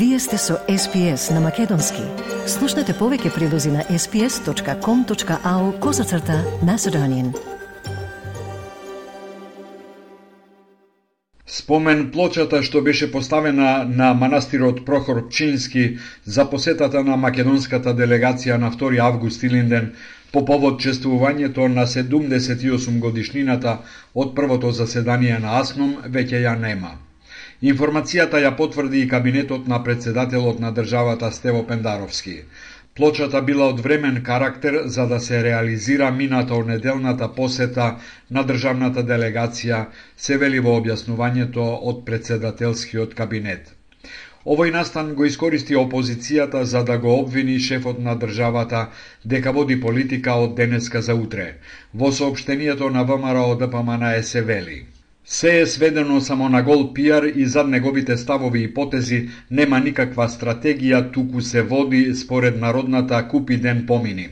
Вие сте со SPS на Македонски. Слушнете повеќе прилози на sps.com.au козацрта на Седонин. Спомен плочата што беше поставена на манастирот Прохор Пчински за посетата на македонската делегација на 2 август Илинден по повод чествувањето на 78 годишнината од првото заседание на АСНОМ веќе ја нема. Информацијата ја потврди и кабинетот на председателот на државата Стево Пендаровски. Плочата била од времен карактер за да се реализира минато неделната посета на државната делегација, се вели во објаснувањето од председателскиот кабинет. Овој настан го искористи опозицијата за да го обвини шефот на државата дека води политика од денеска за утре. Во сообштението на ВМРО ДПМН се вели. Се е сведено само на гол пиар и зад неговите ставови и потези нема никаква стратегија, туку се води според народната купи ден помини.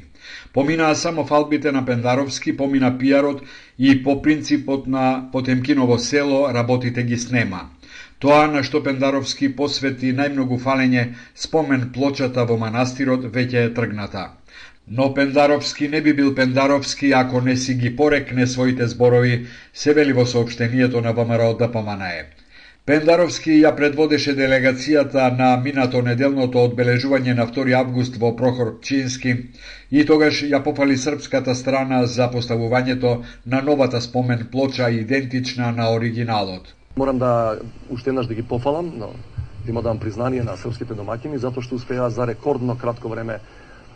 Поминаа само фалбите на Пендаровски, помина пиарот и по принципот на Потемкиново село работите ги снема. Тоа на што Пендаровски посвети најмногу фалење спомен плочата во манастирот веќе е тргната. Но Пендаровски не би бил Пендаровски ако не си ги порекне своите зборови, се вели во сообштението на ВМРО да ДПМНЕ. Пендаровски ја предводеше делегацијата на минато неделното одбележување на 2 август во Прохор Пчински и тогаш ја попали српската страна за поставувањето на новата спомен плоча идентична на оригиналот. Морам да уште еднаш да ги пофалам, но има да дам признание на српските домаќини затоа што успеа за рекордно кратко време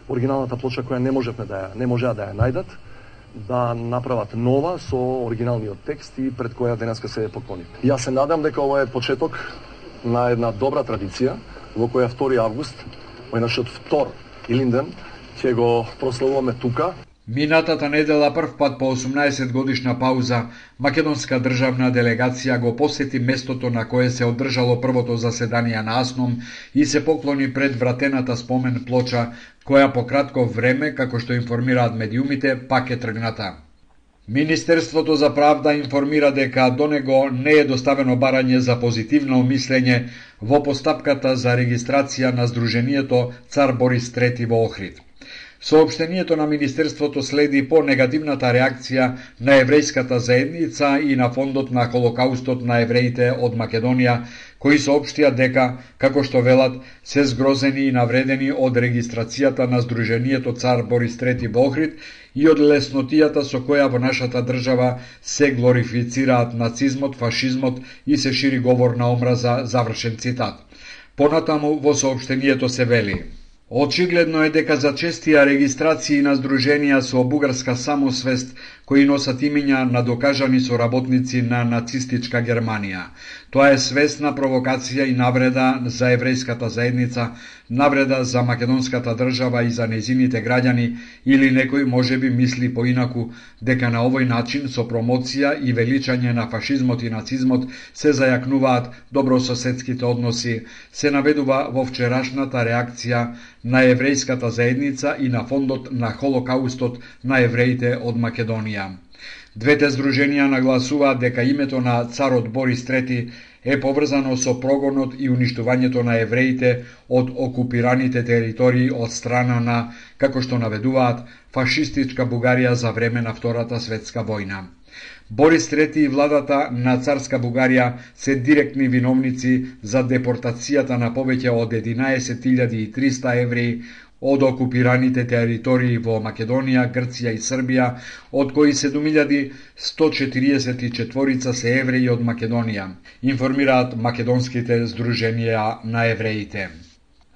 оригиналната плоча која не можевме да ја, не можеа да ја најдат, да направат нова со оригиналниот текст и пред која денеска се поклонит. Јас се надам дека ова е почеток на една добра традиција во која 2 август, во нашиот втор Илинден, ќе го прославуваме тука Минатата недела прв пат по 18 годишна пауза, македонска државна делегација го посети местото на кое се одржало првото заседание на АСНОМ и се поклони пред вратената спомен плоча, која по кратко време, како што информираат медиумите, пак е тргната. Министерството за правда информира дека до него не е доставено барање за позитивно мислење во постапката за регистрација на Сдруженијето Цар Борис III во Охрид. Сообштението на Министерството следи по негативната реакција на еврејската заедница и на фондот на Холокаустот на евреите од Македонија, кои соопштија дека, како што велат, се згрозени и навредени од регистрацијата на Сдруженијето Цар Борис III во Охрид и од леснотијата со која во нашата држава се глорифицираат нацизмот, фашизмот и се шири говор на омраза, завршен цитат. Понатаму во сообштението се вели – Очигледно е дека за честија регистрација на здруженија со бугарска самосвест кои носат имиња на докажани соработници на нацистичка Германија. Тоа е свесна провокација и навреда за еврејската заедница, навреда за македонската држава и за незините граѓани или некој може би мисли поинаку дека на овој начин со промоција и величање на фашизмот и нацизмот се зајакнуваат добрососедските односи, се наведува во вчерашната реакција на еврејската заедница и на фондот на Холокаустот на евреите од Македонија. Двете здруженија нагласуваат дека името на царот Борис III е поврзано со прогонот и уништувањето на евреите од окупираните територии од страна на, како што наведуваат, фашистичка Бугарија за време на Втората светска војна. Борис III и владата на царска Бугарија се директни виновници за депортацијата на повеќе од 11.300 евреи од окупираните територии во Македонија, Грција и Србија, од кои 7144 се евреи од Македонија, информираат македонските здруженија на евреите.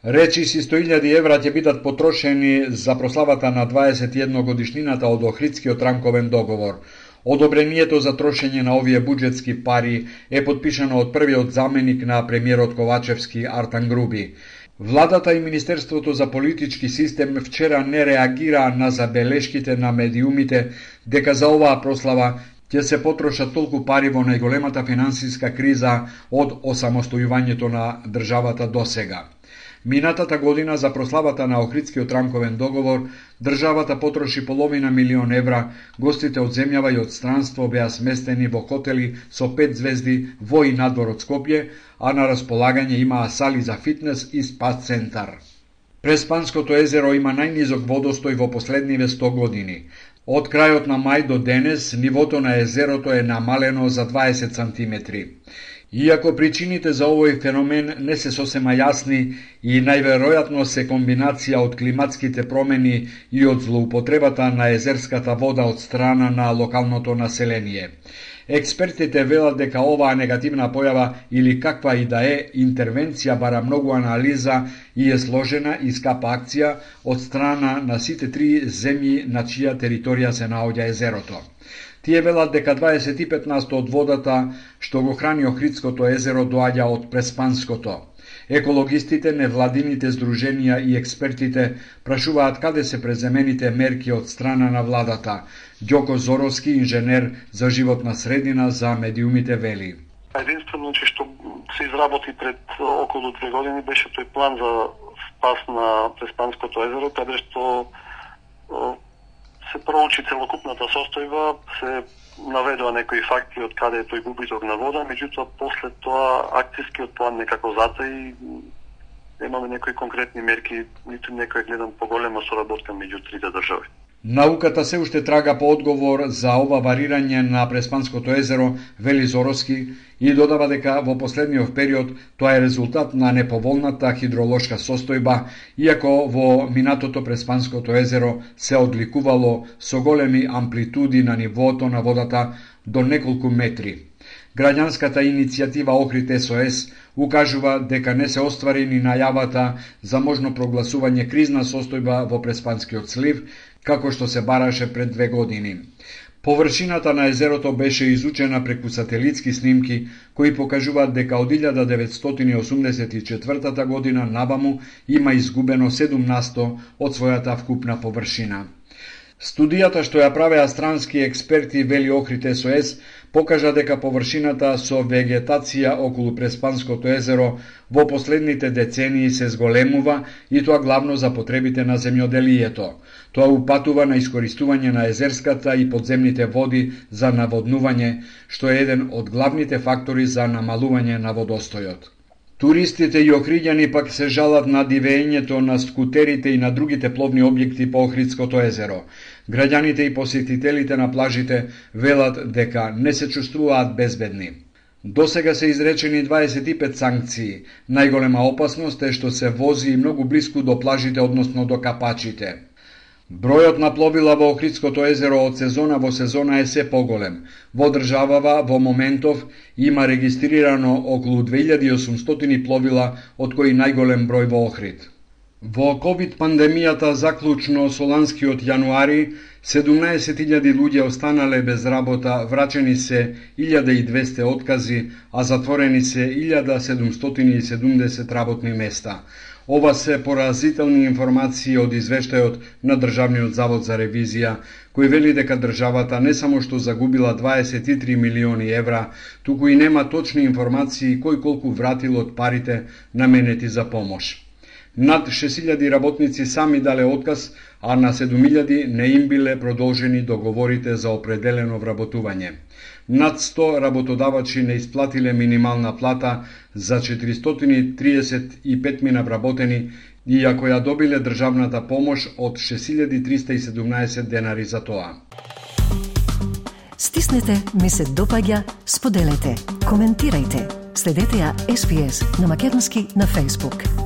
Речи си 100.000 евра ќе бидат потрошени за прославата на 21 годишнината од Охридскиот рамковен договор. Одобрението за трошење на овие буџетски пари е подпишано од првиот заменик на премиерот Ковачевски Артан Груби. Владата и Министерството за политички систем вчера не реагираа на забелешките на медиумите дека за оваа прослава ќе се потрошат толку пари во најголемата финансиска криза од осамостојувањето на државата до сега. Минатата година за прославата на Охридскиот рамковен договор, државата потроши половина милион евра, гостите од земјава и од странство беа сместени во хотели со пет звезди во и надвор од Скопје, а на располагање имаа сали за фитнес и спа центар. Преспанското езеро има најнизок водостој во последниве 100 години. Од крајот на мај до денес, нивото на езерото е намалено за 20 сантиметри. Иако причините за овој феномен не се сосема јасни и најверојатно се комбинација од климатските промени и од злоупотребата на езерската вода од страна на локалното население. Експертите велат дека оваа негативна појава или каква и да е интервенција бара многу анализа и е сложена и скапа акција од страна на сите три земји на чија територија се наоѓа езерото. Тие велат дека 25% од водата што го храни Охридското езеро доаѓа од Преспанското. Екологистите, невладините здруженија и експертите прашуваат каде се преземените мерки од страна на владата. Ѓоко Зоровски, инженер за животна средина за медиумите вели. Единствено че што се изработи пред околу две години беше тој план за спас на Преспанското езеро, каде што се проучи целокупната состојба, се наведува некои факти од каде е тој губиток на вода, меѓутоа после тоа акцискиот план некако и немаме некои конкретни мерки, ниту некој гледам поголема соработка меѓу трите држави. Науката се уште трага по одговор за ова варирање на Преспанското езеро, вели Зороски, и додава дека во последниот период тоа е резултат на неповолната хидролошка состојба, иако во минатото Преспанското езеро се одликувало со големи амплитуди на нивото на водата до неколку метри. Граѓанската иницијатива Охрид СОС укажува дека не се оствари ни најавата за можно прогласување кризна состојба во Преспанскиот слив, како што се бараше пред две години. Површината на езерото беше изучена преку сателитски снимки кои покажуваат дека од 1984 година набаму има изгубено 7 насто од својата вкупна површина. Студијата што ја правеа странски експерти Вели Охрид СОС покажа дека површината со вегетација околу Преспанското езеро во последните децении се зголемува и тоа главно за потребите на земјоделието. Тоа упатува на искористување на езерската и подземните води за наводнување, што е еден од главните фактори за намалување на водостојот. Туристите и охриѓани пак се жалат на дивењето на скутерите и на другите пловни објекти по Охридското езеро. Граѓаните и посетителите на плажите велат дека не се чувствуваат безбедни. До сега се изречени 25 санкции. Најголема опасност е што се вози многу близко до плажите, односно до капачите. Бројот на пловила во Охридското езеро од сезона во сезона е се поголем. Во државава во моментов има регистрирано околу 2800 пловила, од кои најголем број во Охрид. Во COVID пандемијата заклучно со ланскиот јануари 17.000 луѓе останале без работа, врачени се 1200 откази, а затворени се 1770 работни места. Ова се поразителни информации од извештајот на Државниот завод за ревизија, кој вели дека државата не само што загубила 23 милиони евра, туку и нема точни информации кој колку вратил од парите наменети за помош. Над 6000 работници сами дале отказ, а на 7000 не им биле продолжени договорите за определено вработување. Над 100 работодавачи не исплатиле минимална плата за 435 мина вработени, иако ја добиле државната помош од 6317 денари за тоа. Стиснете, ми се допаѓа, споделете, коментирајте. Следете ја SPS на Македонски на Facebook.